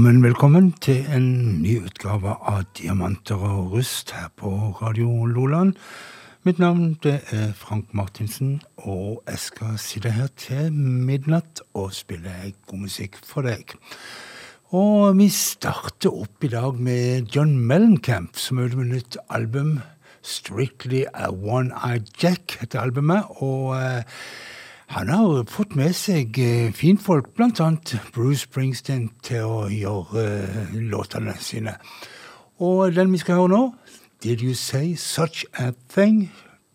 Velkommen, velkommen til en ny utgave av Diamanter og rust her på Radio Loland. Mitt navn det er Frank Martinsen, og jeg skal sitte her til midnatt og spille god musikk for deg. Og vi starter opp i dag med John Mellencamp, som er med nytt album. Strictly a One-Eyed Jack heter albumet. og... Eh, han har fått med seg eh, finfolk, bl.a. Bruce Springsteen, til å gjøre uh, låtene sine. Og den vi skal høre nå, Did You Say Such a Thing?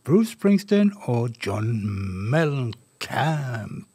Bruce Springsteen og John Mellencamp.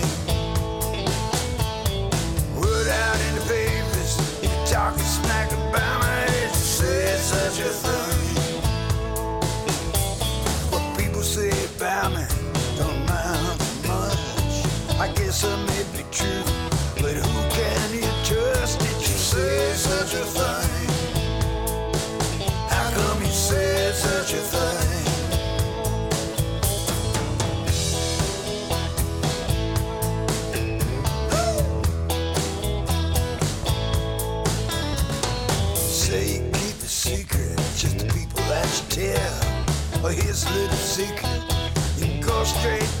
answer may be true, but who can you trust? Did you say such a thing? How come you such a thing? Say you keep a secret, just the people that you tell. Here's a little secret, you can go straight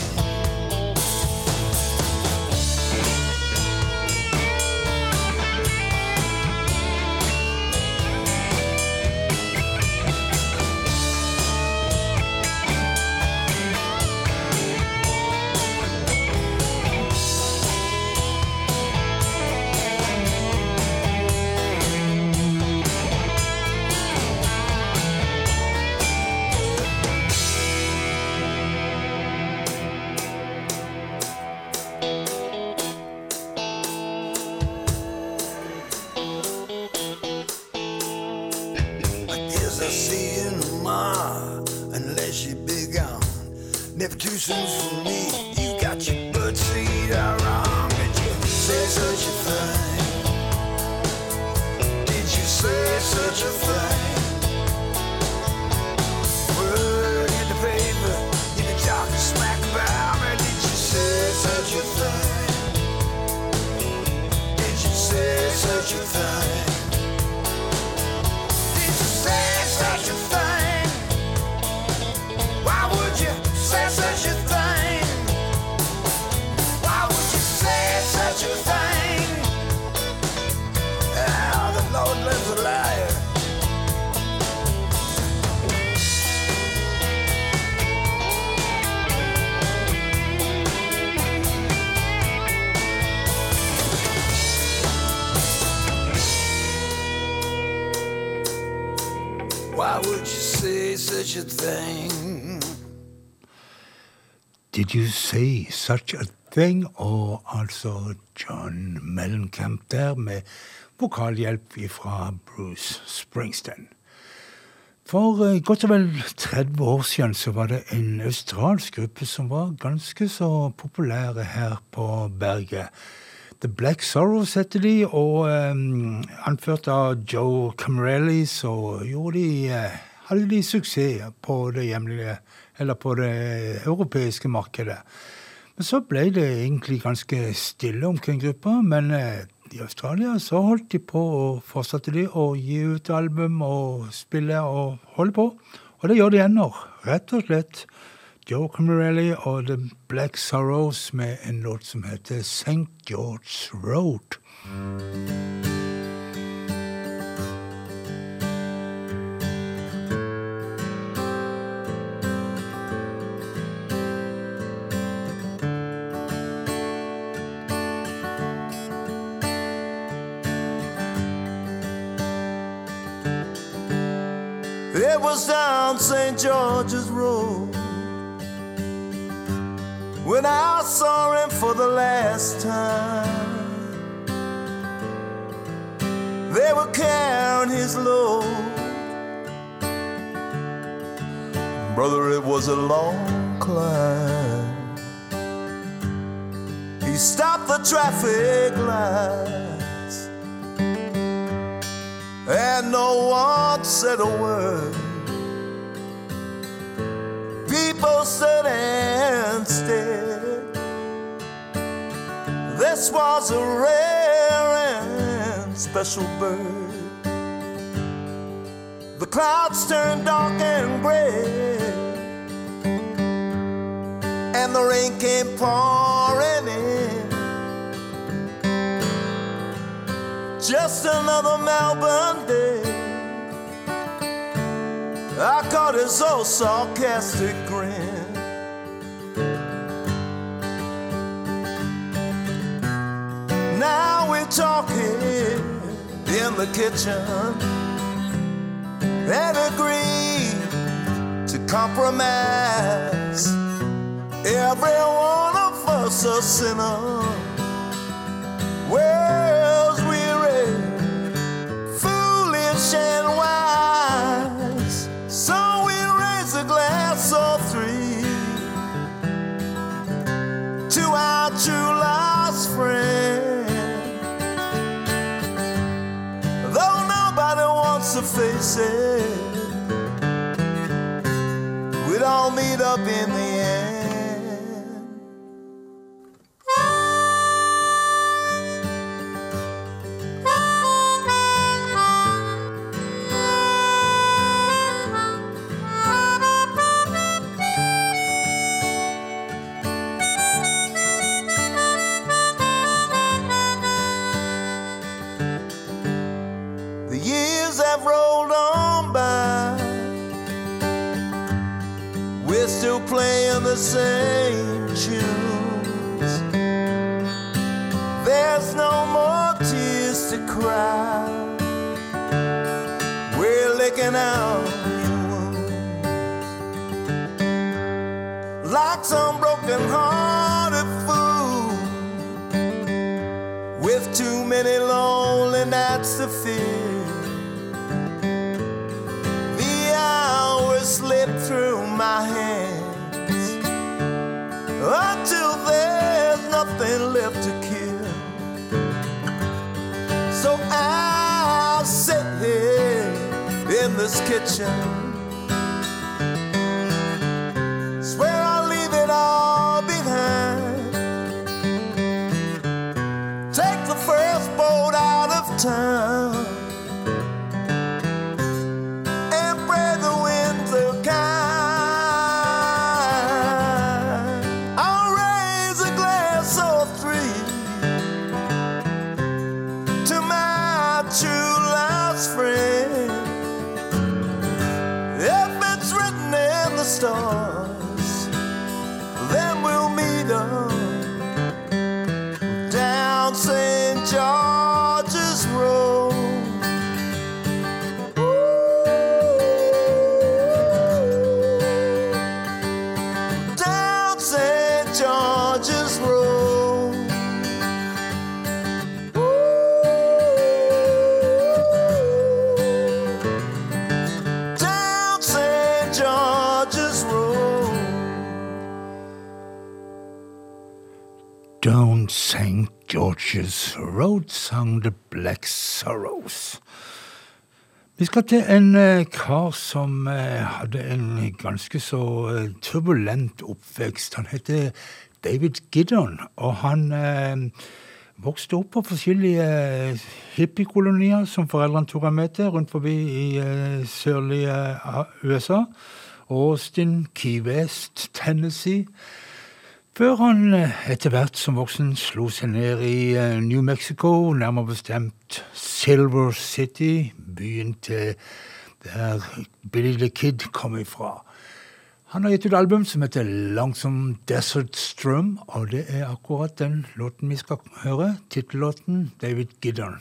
seeing my unless she be gone. Never too soon for me. Og altså John Mellencamp der med vokalhjelp fra Bruce Springsteen. For uh, godt og vel 30 år siden så var det en australsk gruppe som var ganske så populære her på berget. The Black Sorrows heter de, og um, anført av Joe Camarelli så gjorde de, uh, hadde de suksess på det hjemlige eller på det europeiske markedet. Men så ble det egentlig ganske stille omkring gruppa. Men eh, i Australia så holdt de på og fortsatte de å gi ut album og spille og holde på. Og det gjør de ennå. Rett og slett Joe Camarelli og The Black Sorrows med en låt som heter St. George's Road. St. George's Road when I saw him for the last time. They were carrying his load. Brother, it was a long climb. He stopped the traffic lights, and no one said a word. People stood and. This was a rare and special bird. The clouds turned dark and gray, and the rain came pouring in. Just another Melbourne day. I caught his old sarcastic grin. Now we're talking in the kitchen and agree to compromise. Every one of us a sinner. Where's Sorrows. Vi skal til en eh, kar som eh, hadde en ganske så eh, turbulent oppvekst. Han heter David Giddon. Og han vokste opp på forskjellige hippiekolonier som foreldrene tok ham med til rundt forbi i sørlige USA. Austin, Key West, Tennessee. Før han etter hvert som voksen slo seg ned i New Mexico, nærmere bestemt Silver City, byen til der Billy the Kid kom ifra. Han har gitt ut album som heter Langsom Desert Strum, og det er akkurat den låten vi skal høre. Tittellåten David Giddon.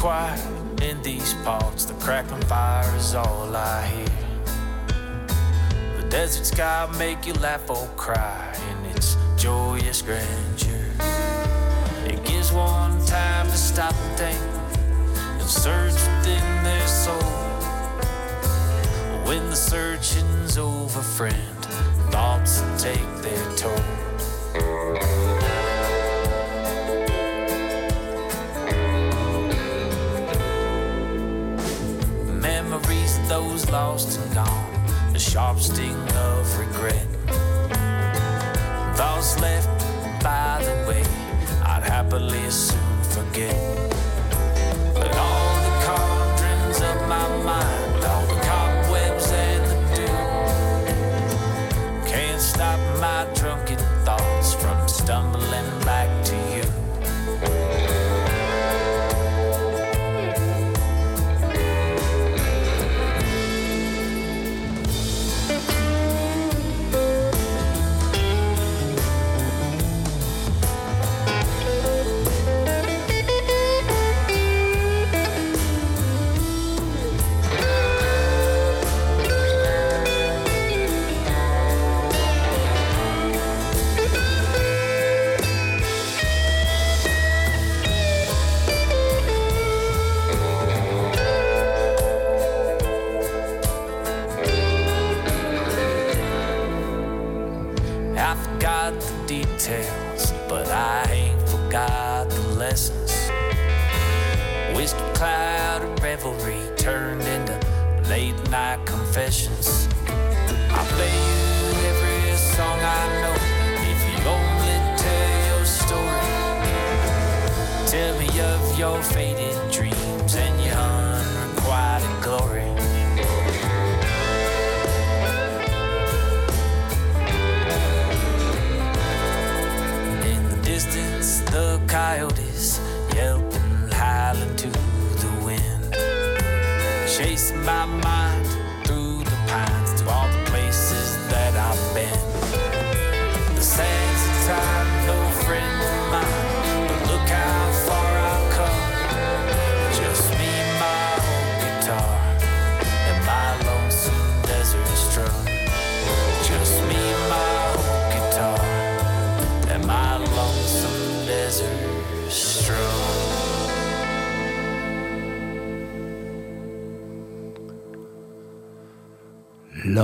Quiet in these parts, the crackling fire is all I hear. The desert sky make you laugh or cry in its joyous grandeur. It gives one time to stop and think and search within their soul. When the searching's over, friend, thoughts take their toll. Lost and gone the sharp sting of regret. Thoughts left by the way, I'd happily soon forget.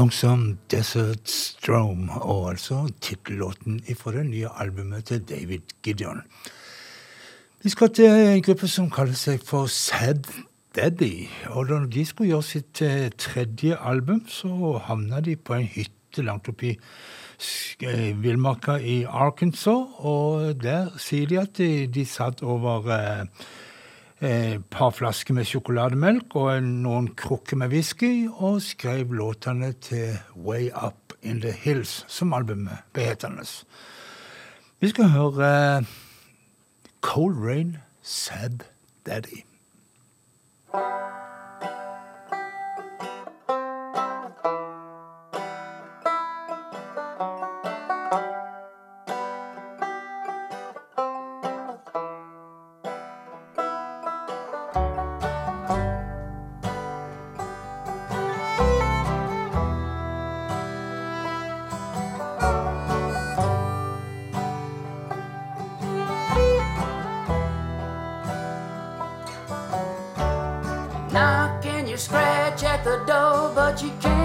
Lonesome Desert Strome, og altså tittellåten fra det nye albumet til David Gideon. Vi skal til en gruppe som kaller seg for Sad Daddy. Og da de skulle gjøre sitt eh, tredje album, så havna de på en hytte langt oppi eh, villmarka i Arkansas. Og der sier de at de, de satt over eh, et eh, par flasker med sjokolademelk og noen krukker med whisky, og skrev låtene til Way Up In The Hills, som albumet ble. Vi skal høre Cold Rain Sad Daddy. The house.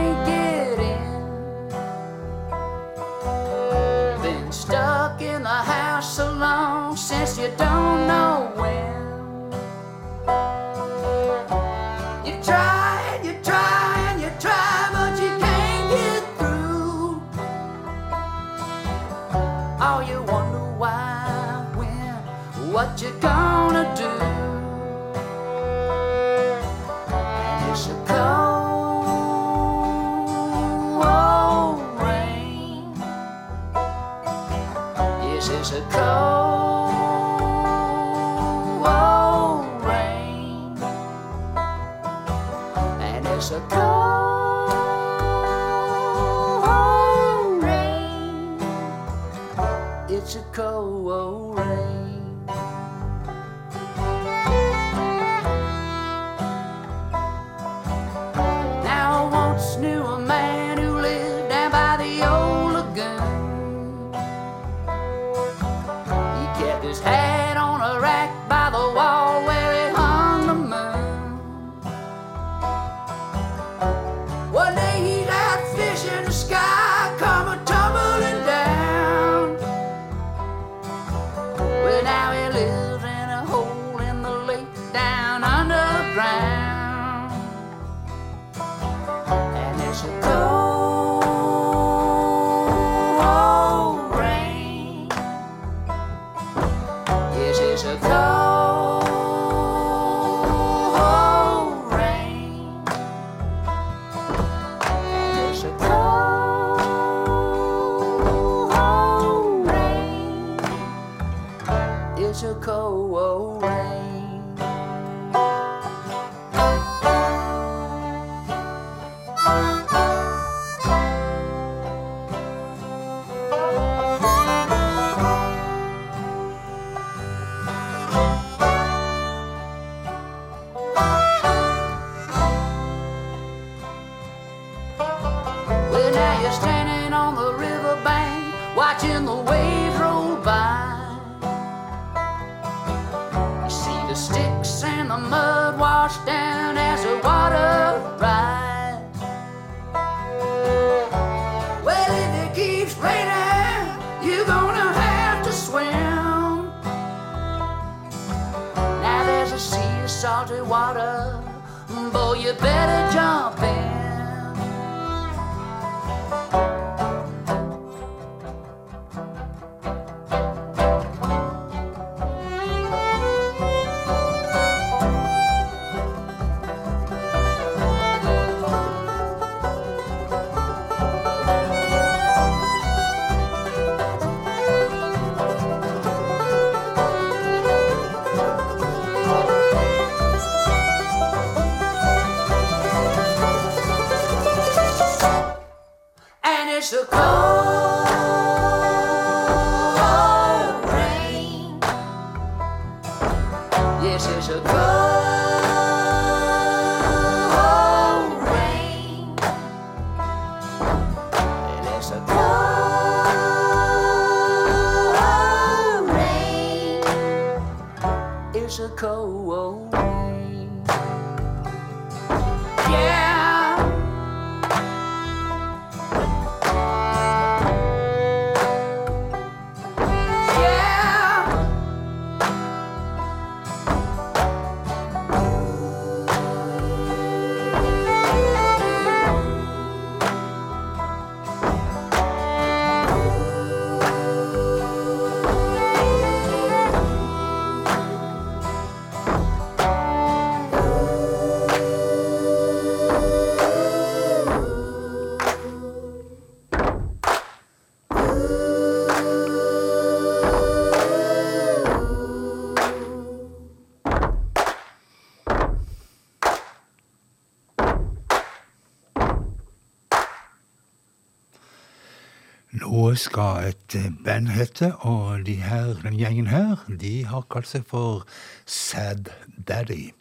Hva skal et eh, band hete? Og de her, den gjengen her de har kalt seg for Sad Daddy.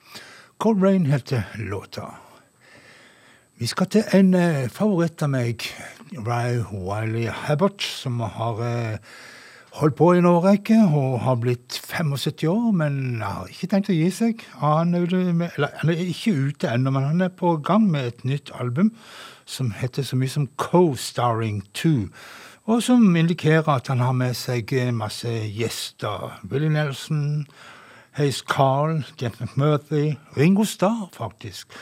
Cold Rain heter låta. Vi skal til en eh, favoritt av meg, Ry Wiley Habbert, som har eh, holdt på i en årrekke og har blitt 75 år, men har ikke tenkt å gi seg. Han er, med, eller, han er ikke ute ennå, men han er på gang med et nytt album som heter så mye som Co-Starring 2 og som indikerer at han har med seg masse gjester. Willy Nelson, Hayes Carl, Jeff McMurthy, Ringo Starr, faktisk.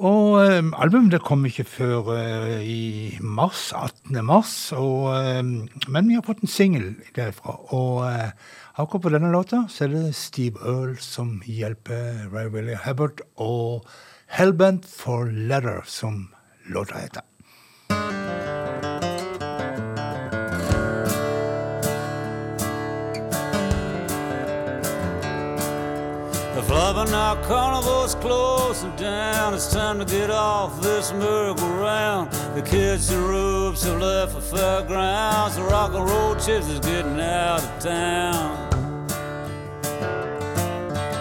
Og eh, albumet det kom ikke før eh, i mars, 18. mars, og, eh, men vi har fått en singel derfra. Og eh, akkurat på denne låta så er det Steve Earl som hjelper Ray Willie Hubbard, og Hellbent for Leather, som låta heter. The Flubbernock Carnival's closing down. It's time to get off this merry-go-round. The kids and ropes have left the fairgrounds. The rock and roll chips is getting out of town.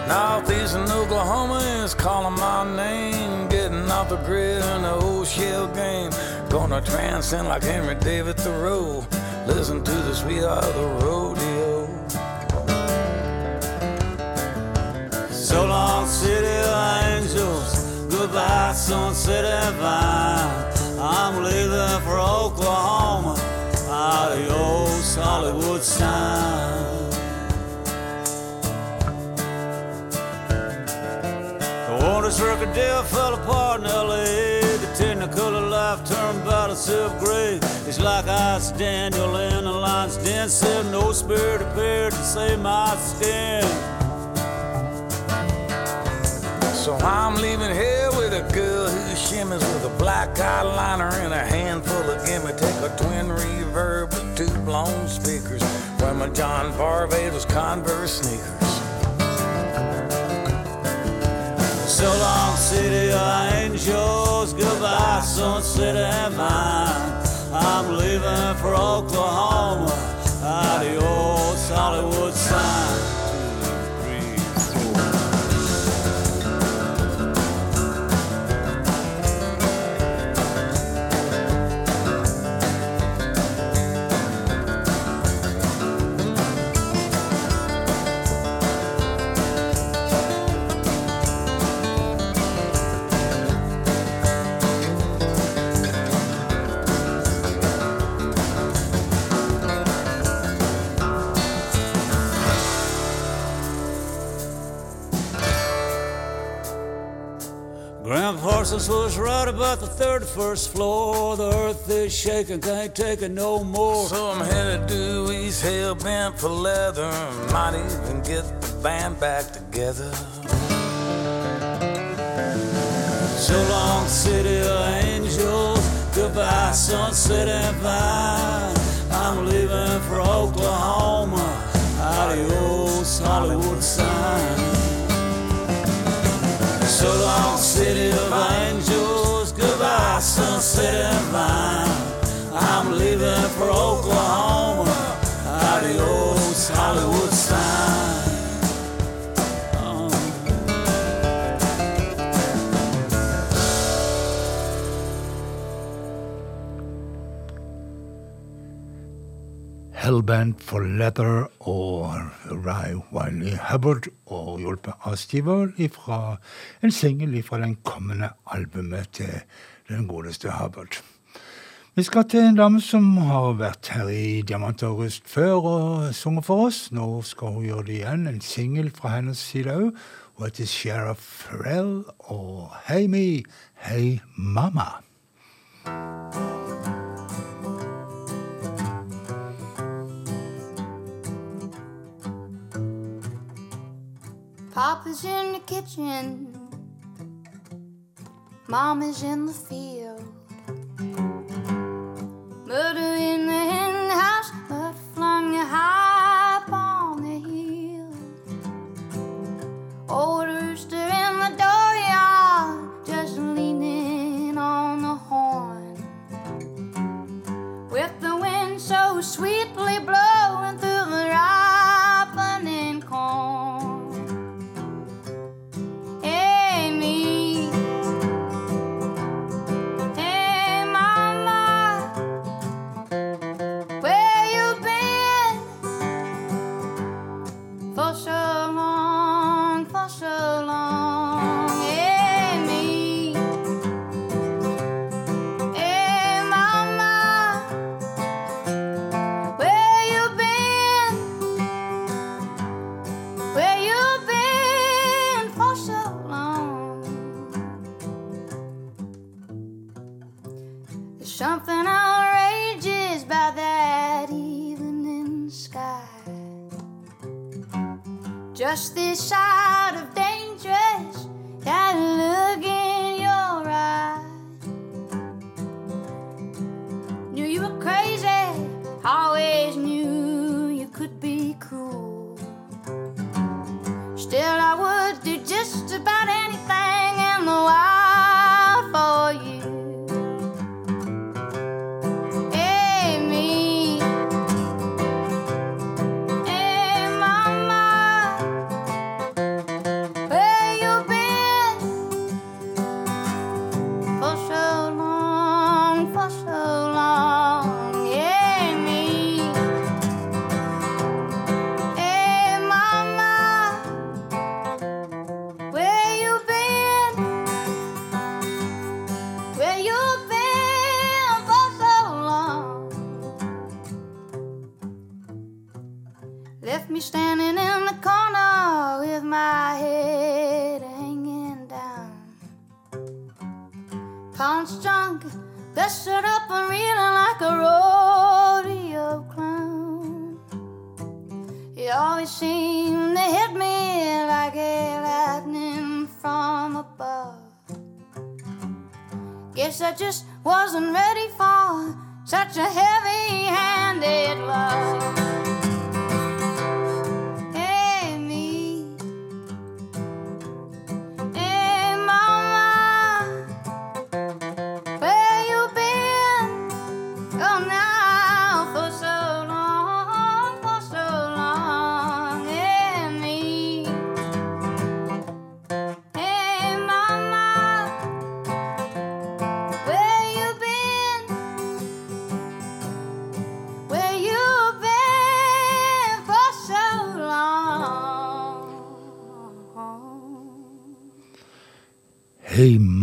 Northeastern Oklahoma is calling my name. Getting off the grid in the old shell game. Gonna transcend like Henry David Thoreau. Listen to the sweetheart of the rodeo. So long, city of angels. Goodbye, sunset and vine. I'm leaving for Oklahoma. Adios, Hollywood sign. The Warner Circuit deal fell apart in L.A. The technicolor life turned about itself gray. It's like Ice Daniel in the lion's den. Said no spirit appeared to save my skin. So I'm leaving here with a girl who shimmers with a black eyeliner and a handful of gimme. Take a twin reverb with two blown speakers. Wear my John Varvatos Converse sneakers. So long, city of angels. Goodbye, sunset and mine. I'm leaving for Oklahoma. Adios, Hollywood sign. Parsons was right about the 31st floor. The earth is shaking, can't take it no more. So I'm headed due east, hell bent for leather. Might even get the band back together. So long, city of angels. Goodbye, sunset and vine. I'm leaving for Oklahoma. Adios, Hollywood sign. I'm leaving for Oklahoma. Adios, Hollywood sign. Oh. Hellbent for Leather og Ray Wylie Hubbard, og hjulpet av Steve Earle fra en singel fra den kommende albumet til den godeste Hubbard. Vi skal til en dame som har vært her i Diamant og rust før og sunget for oss. Nå skal hun gjøre det igjen, en singel fra hennes side òg. Hun heter Sheriff Farrell og Hei Me, Hei Mamma. Papa's in the kitchen, Mama's in the field.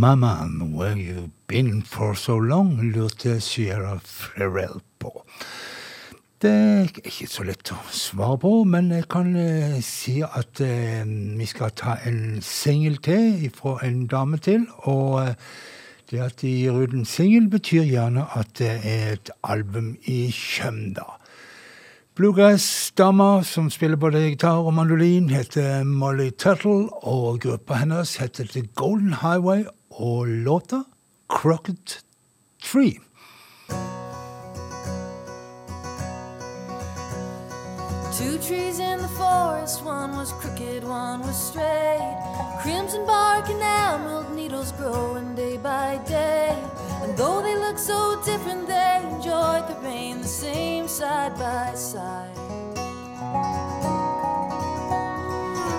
Mama, where you been for so long? lurte Sierra Ferrell på. Det er ikke så lett å svare på, men jeg kan eh, si at eh, vi skal ta en singel til fra en dame til. Og eh, det at de gir ut en singel, betyr gjerne at det er et album i kjømda. Bluegrass-dama som spiller både gitar og mandolin, heter Molly Tuttle, og gruppa hennes heter The Golden Highway, og låta Crooked Tree. Two trees in the forest, one was crooked, one was straight. Crimson bark and emerald needles growing day by day. And though they look so different, they enjoyed the rain the same side by side.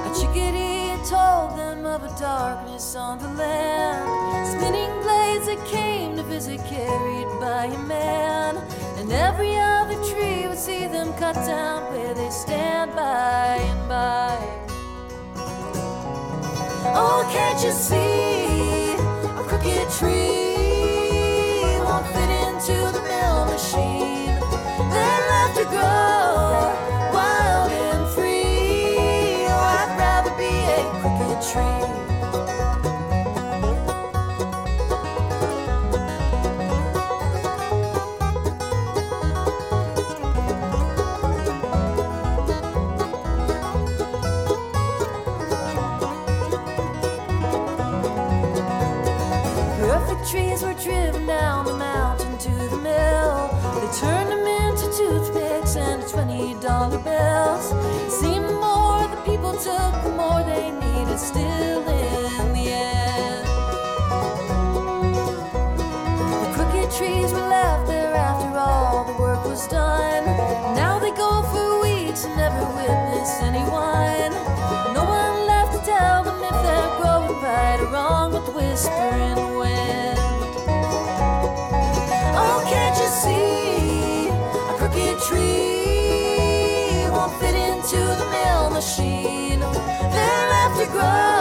A chickadee told them of a darkness on the land. Spinning blades that came to visit, carried by a man. And every other tree would see them cut down where they stand by and by. Oh, can't you see They're left to grow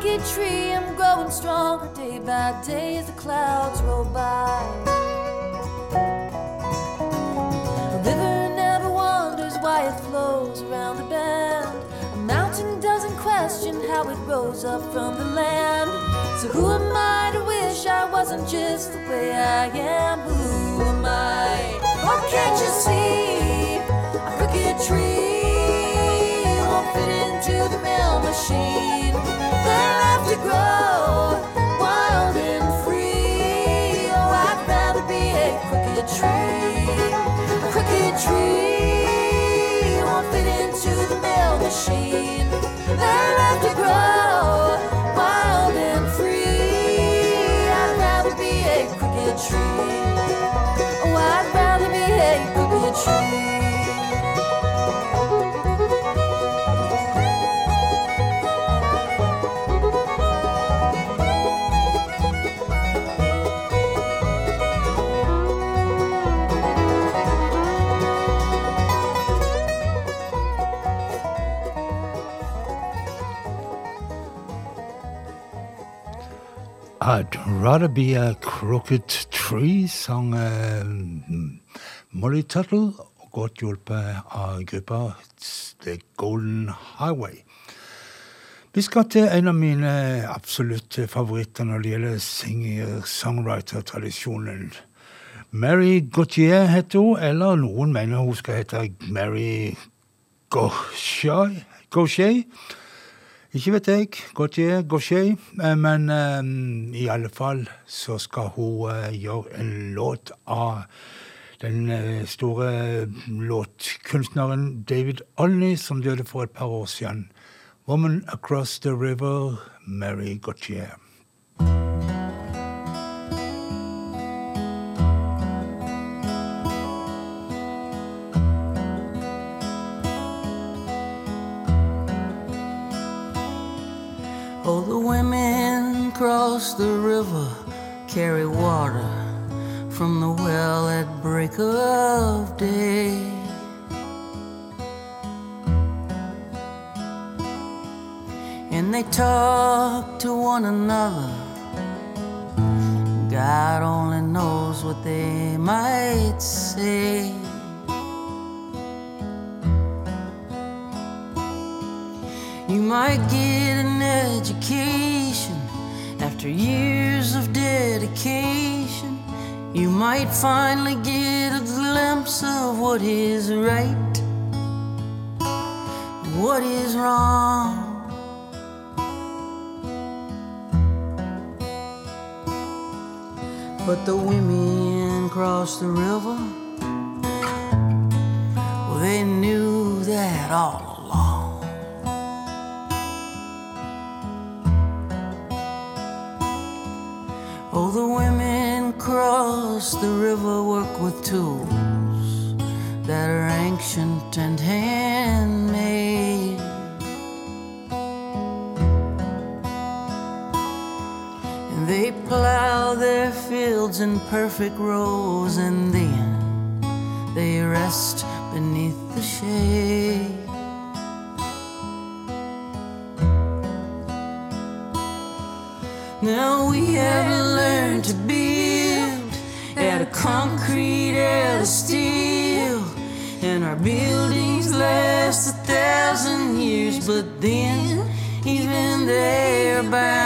crooked tree, I'm growing stronger day by day as the clouds roll by. A river never wonders why it flows around the bend. A mountain doesn't question how it rose up from the land. So who am I to wish I wasn't just the way I am? Who am I? What can't you see? A crooked tree won't fit into the mill machine. Tree. A crooked tree won't fit into the mill machine. I'd rather be a crooked tree, sang eh, Molly Tuttle, godt hjulpet av gruppa The Golden Highway. Vi skal til en av mine absolutte favoritter når det gjelder singer-songwriter-tradisjonen. Mary Gauthier heter hun, eller noen mener hun skal hete Mary Gauthier. Ikke vet jeg. Gautier, går skje. Men um, i alle fall så skal hun uh, gjøre en låt av den uh, store låtkunstneren David Olney, som døde for et par år siden. 'Woman Across the River', Mary Gautier. Women cross the river, carry water from the well at break of day. And they talk to one another. God only knows what they might say. You might get an education after years of dedication. You might finally get a glimpse of what is right, what is wrong. But the women crossed the river. Well, they knew that all the women cross the river, work with tools that are ancient and handmade. And they plow their fields in perfect rows, and then they rest beneath the shade. Now we have they're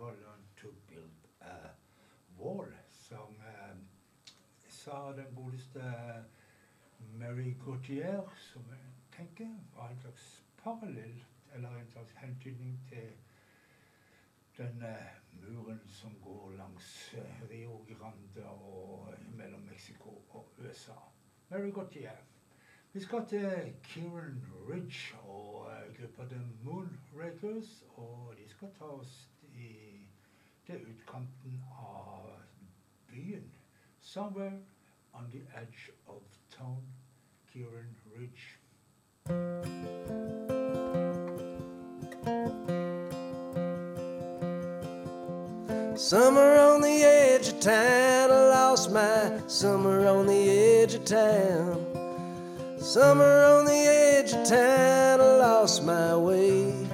never learned to build a wall, som eh, sa den godeste Mary Gautier, som jeg tenker var en slags parallell, eller en slags hentydning til den eh, muren som går langs eh, Rio Grande og mellom Mexico og USA. Mary Gautier. Vi skal til Kieran Ridge og gruppa The Moonrakers. Og de skal ta oss i, til utkanten av byen. Somewhere on the edge of town. Kieran Ridge. Summer on the edge of town, I lost my summer on the edge of town. Summer on the edge of town, I lost my way.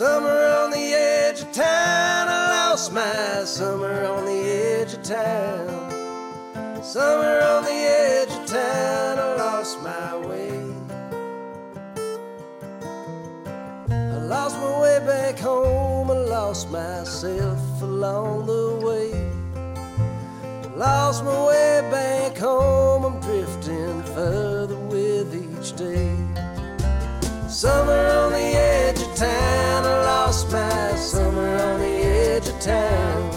Summer on the edge of town, I lost my summer on the edge of town. Summer on the edge of town, I lost my way. I lost my way back home, I lost myself along the way. Lost my way back home, I'm drifting further with each day. Summer on the edge town, I lost my summer on the edge of town.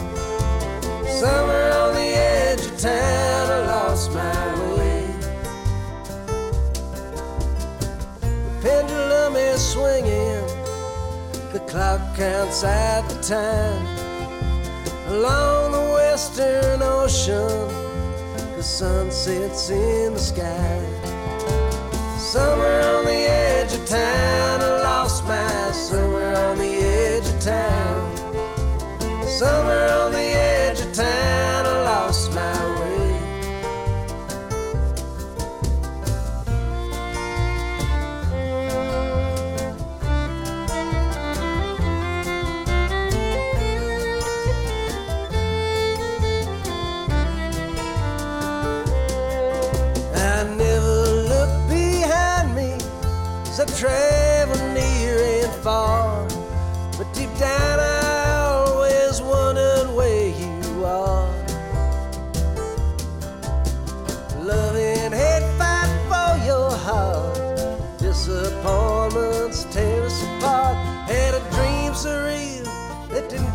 Summer on the edge of town, I lost my way. The pendulum is swinging, the clock counts out the time. Along the western ocean, the sun sets in the sky. Summer on the edge of town,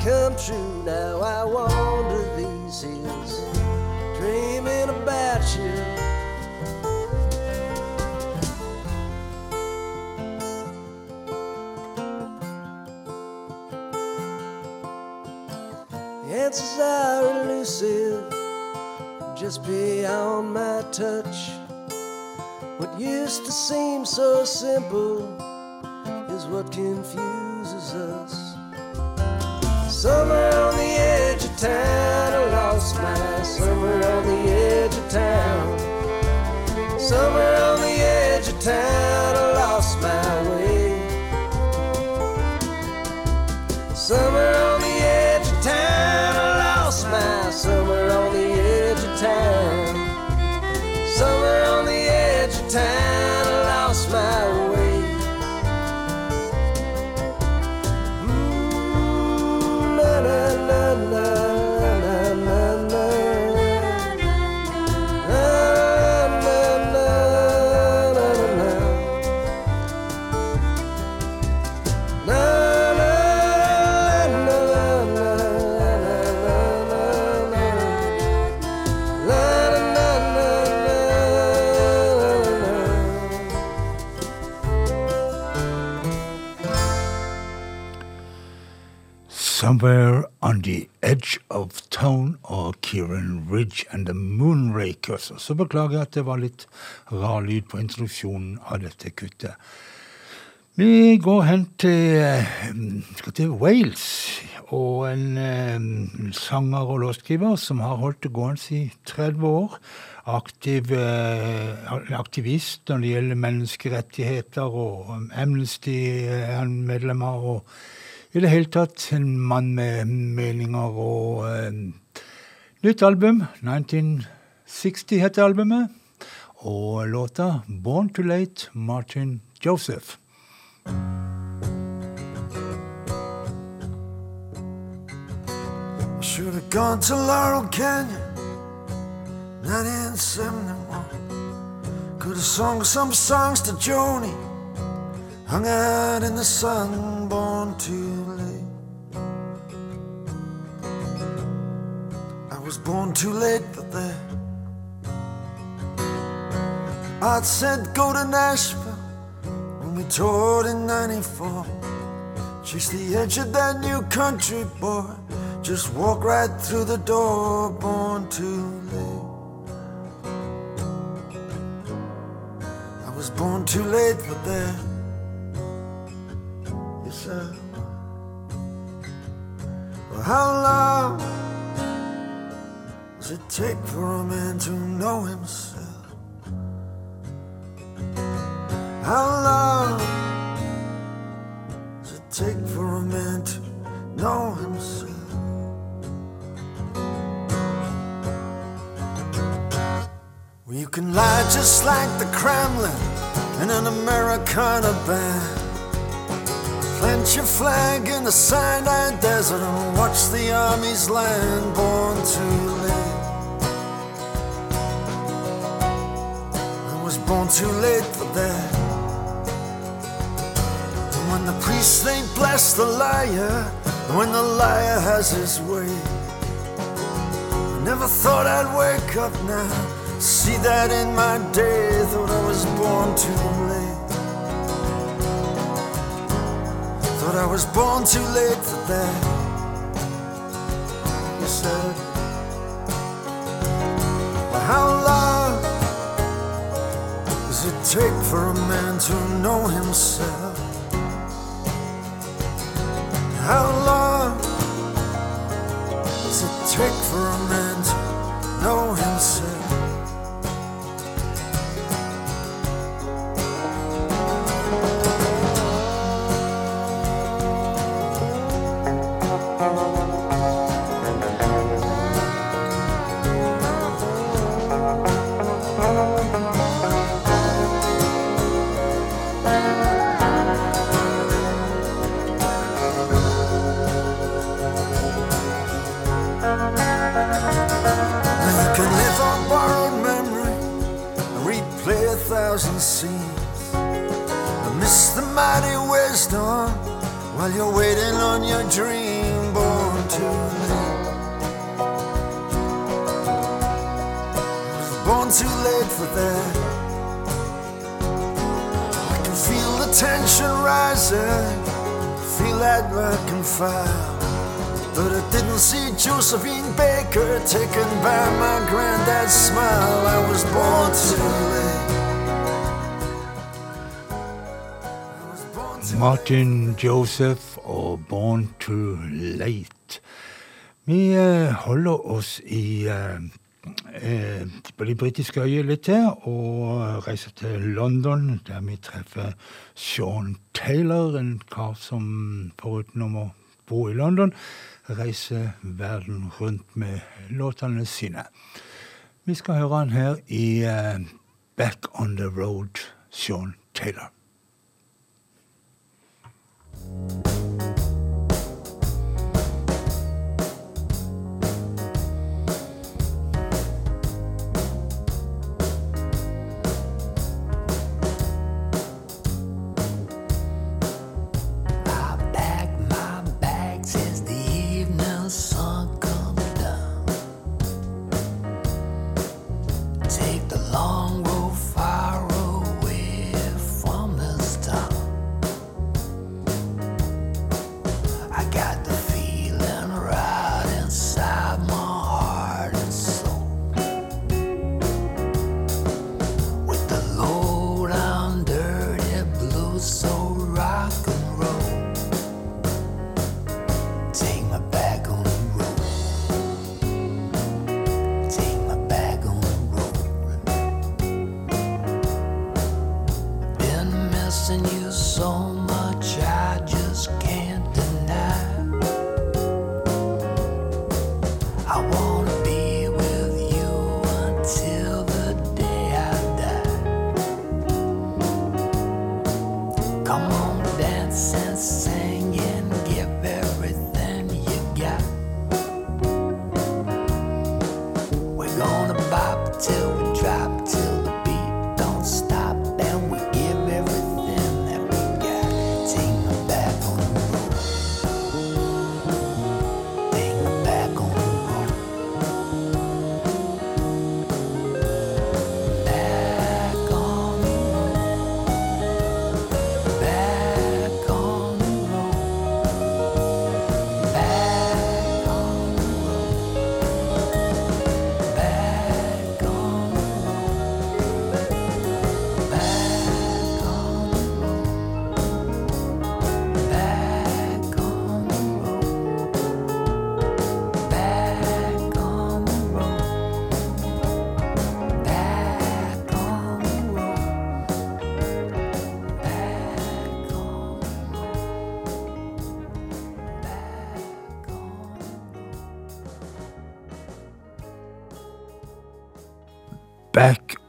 come true. Now I wander these hills, dreaming about you. The answers are elusive, just beyond my touch. What used to seem so simple is what confuses us. Summer on the edge of town, I lost my summer on the edge of town. Summer on the edge of town, Kieran Ridge and The Moonrakers. Og så beklager jeg at det var litt rar lyd på introduksjonen av dette kuttet. Vi går hen til, eh, til Wales og en eh, sanger og låtskriver som har holdt det gående i 30 år. Aktiv, eh, aktivist når det gjelder menneskerettigheter, og Amnesty er han medlem av. og i det hele tatt en mann med meninger og uh, nytt album. 1960 heter albumet. Og låta 'Born Too Late', Martyn Joseph. Should have gone to Laurel Canyon, 1971. Could have sung some songs to Joni, hung out in the sun, born too was born too late for that. I'd said go to Nashville when we toured in 94. Chase the edge of that new country boy. Just walk right through the door, born too late. I was born too late for that. Yes, sir. Well, how long? Does it take for a man to know himself? How long does it take for a man to know himself? Well, you can lie just like the Kremlin in an Americana band. Plant your flag in the Sinai Desert and watch the armies land born too born too late for that. And when the priests they bless the liar, and when the liar has his way, I never thought I'd wake up now, see that in my day, thought I was born too late. Thought I was born too late for that. Take for a man to know himself? How long does it take for a man to know himself? Fire. But I didn't see Josephine Baker taken by my granddad's smile. I was born too late. Martin Joseph og Born Too Late. Vi eh, holder oss i eh, eh, på de britiske øyer litt til og reiser til London, der vi treffer Sean Taylor, en kar som foruten om å bo i London, reiser verden rundt med låtene sine. Vi skal høre han her i Back on the Road, Sean Taylor.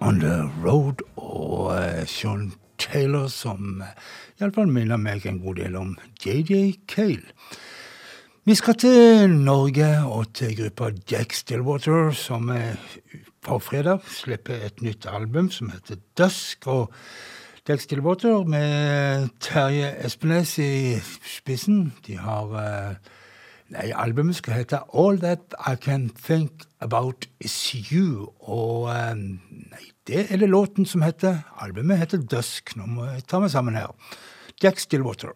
On The Road og eh, Sean Taylor, som eh, uh, iallfall minner meg en god del om JJ Cale. Vi skal til Norge og til gruppa Jack Stillwater, som eh, på fredag slipper et nytt album som heter Dusk. og Jack Stillwater med Terje Espenes i spissen. De har uh, Nei, albumet skal hete All That I Can Think About Is You. Og eh, nei, det er det låten som heter. Albumet heter Dusk. Nå må jeg ta meg sammen her. Jack Stillwater.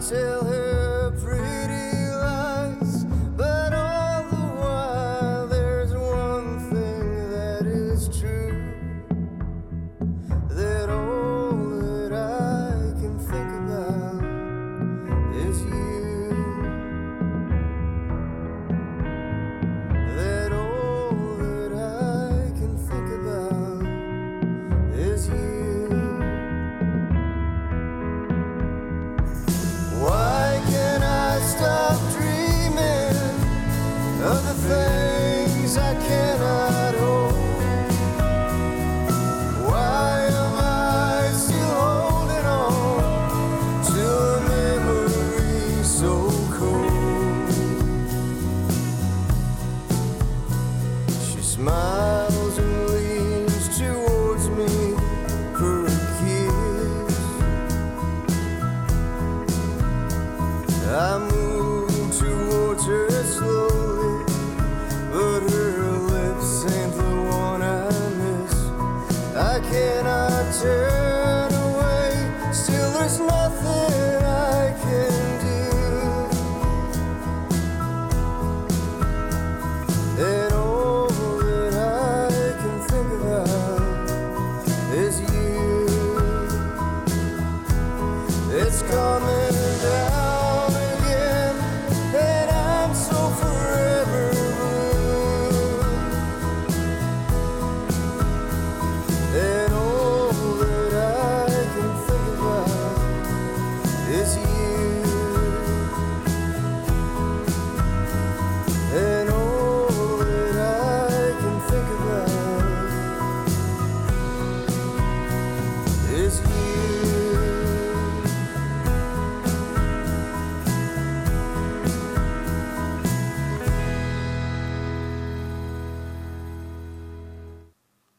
till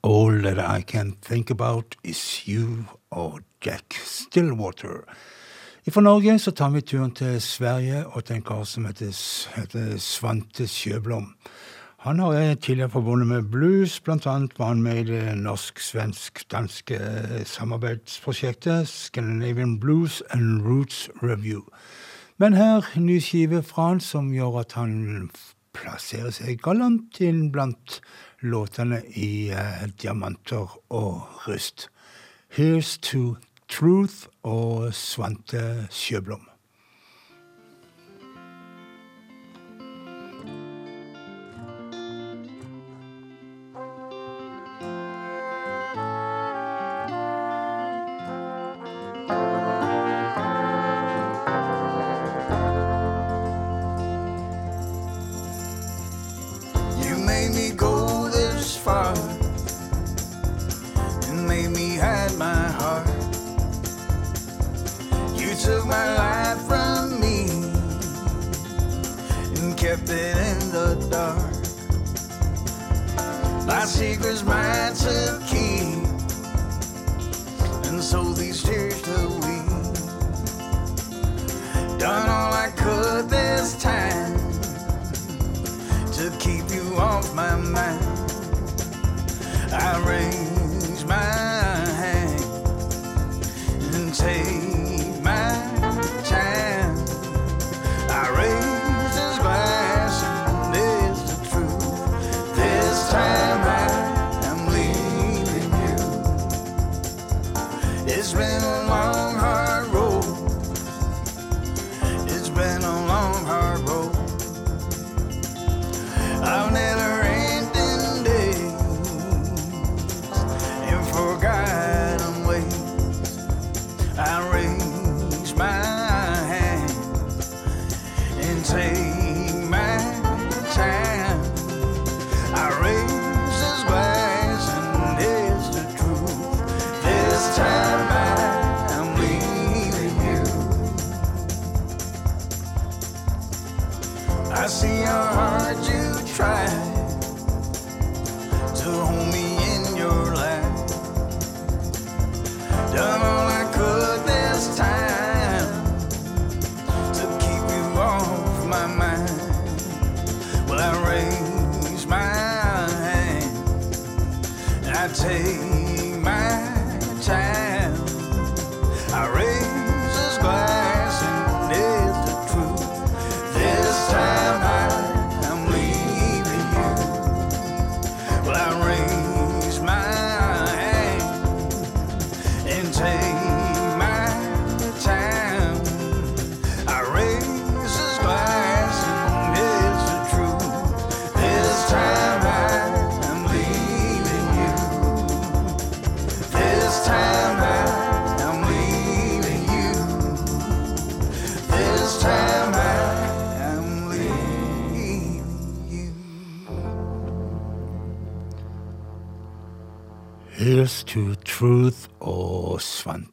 All That I Can Think About Is You og Jack Stillwater. Fra Norge så tar vi turen til Sverige og til en kar som heter, heter Svante Sjøblom. Han har jeg tidligere forbundet med blues, blant annet var han med i det norsk-svensk-danske samarbeidsprosjektet Scandinavian Blues and Roots Review. Men her, ny skive fra han som gjør at han plasserer seg galant inn blant låtene i uh, Diamanter og Rust. Here's to Truth og Svante Sjøblom.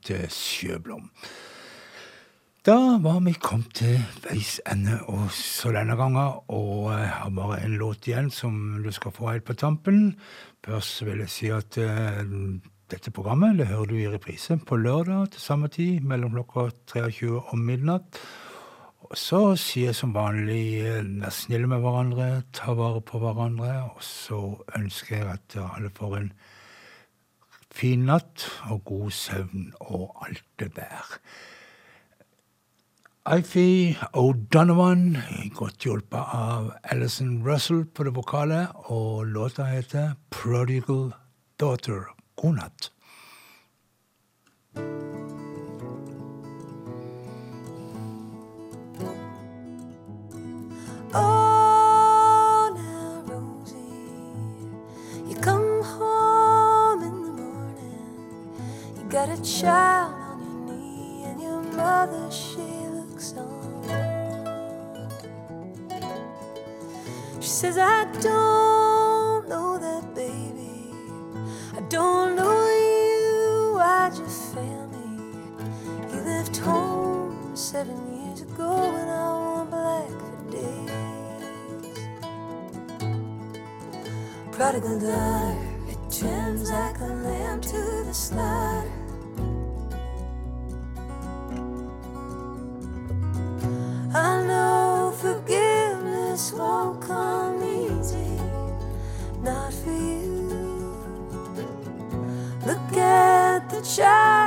Svante Sjøblom. Da var vi kommet til veis ende også denne gangen, og jeg har bare en låt igjen som du skal få helt på tampen. Først vil jeg si at uh, dette programmet det hører du i reprise på lørdag til samme tid, mellom klokka 23 og midnatt. Og Så sier jeg som vanlig vær snille med hverandre, ta vare på hverandre, og så ønsker jeg at alle får en fin natt og god søvn og alt det der. Ify O'Donovan, godt hjulpet av Alison Russell på det vokale, og låta heter Prodigal Daughter. God natt. Oh. got a child on your knee, and your mother, she looks on. She says, I don't know that baby. I don't know you. I just feel me. He left home seven years ago, and I wore black for days. Prodigal daughter, it turns like a lamb to the slaughter. I know forgiveness won't come easy, not for you. Look at the child.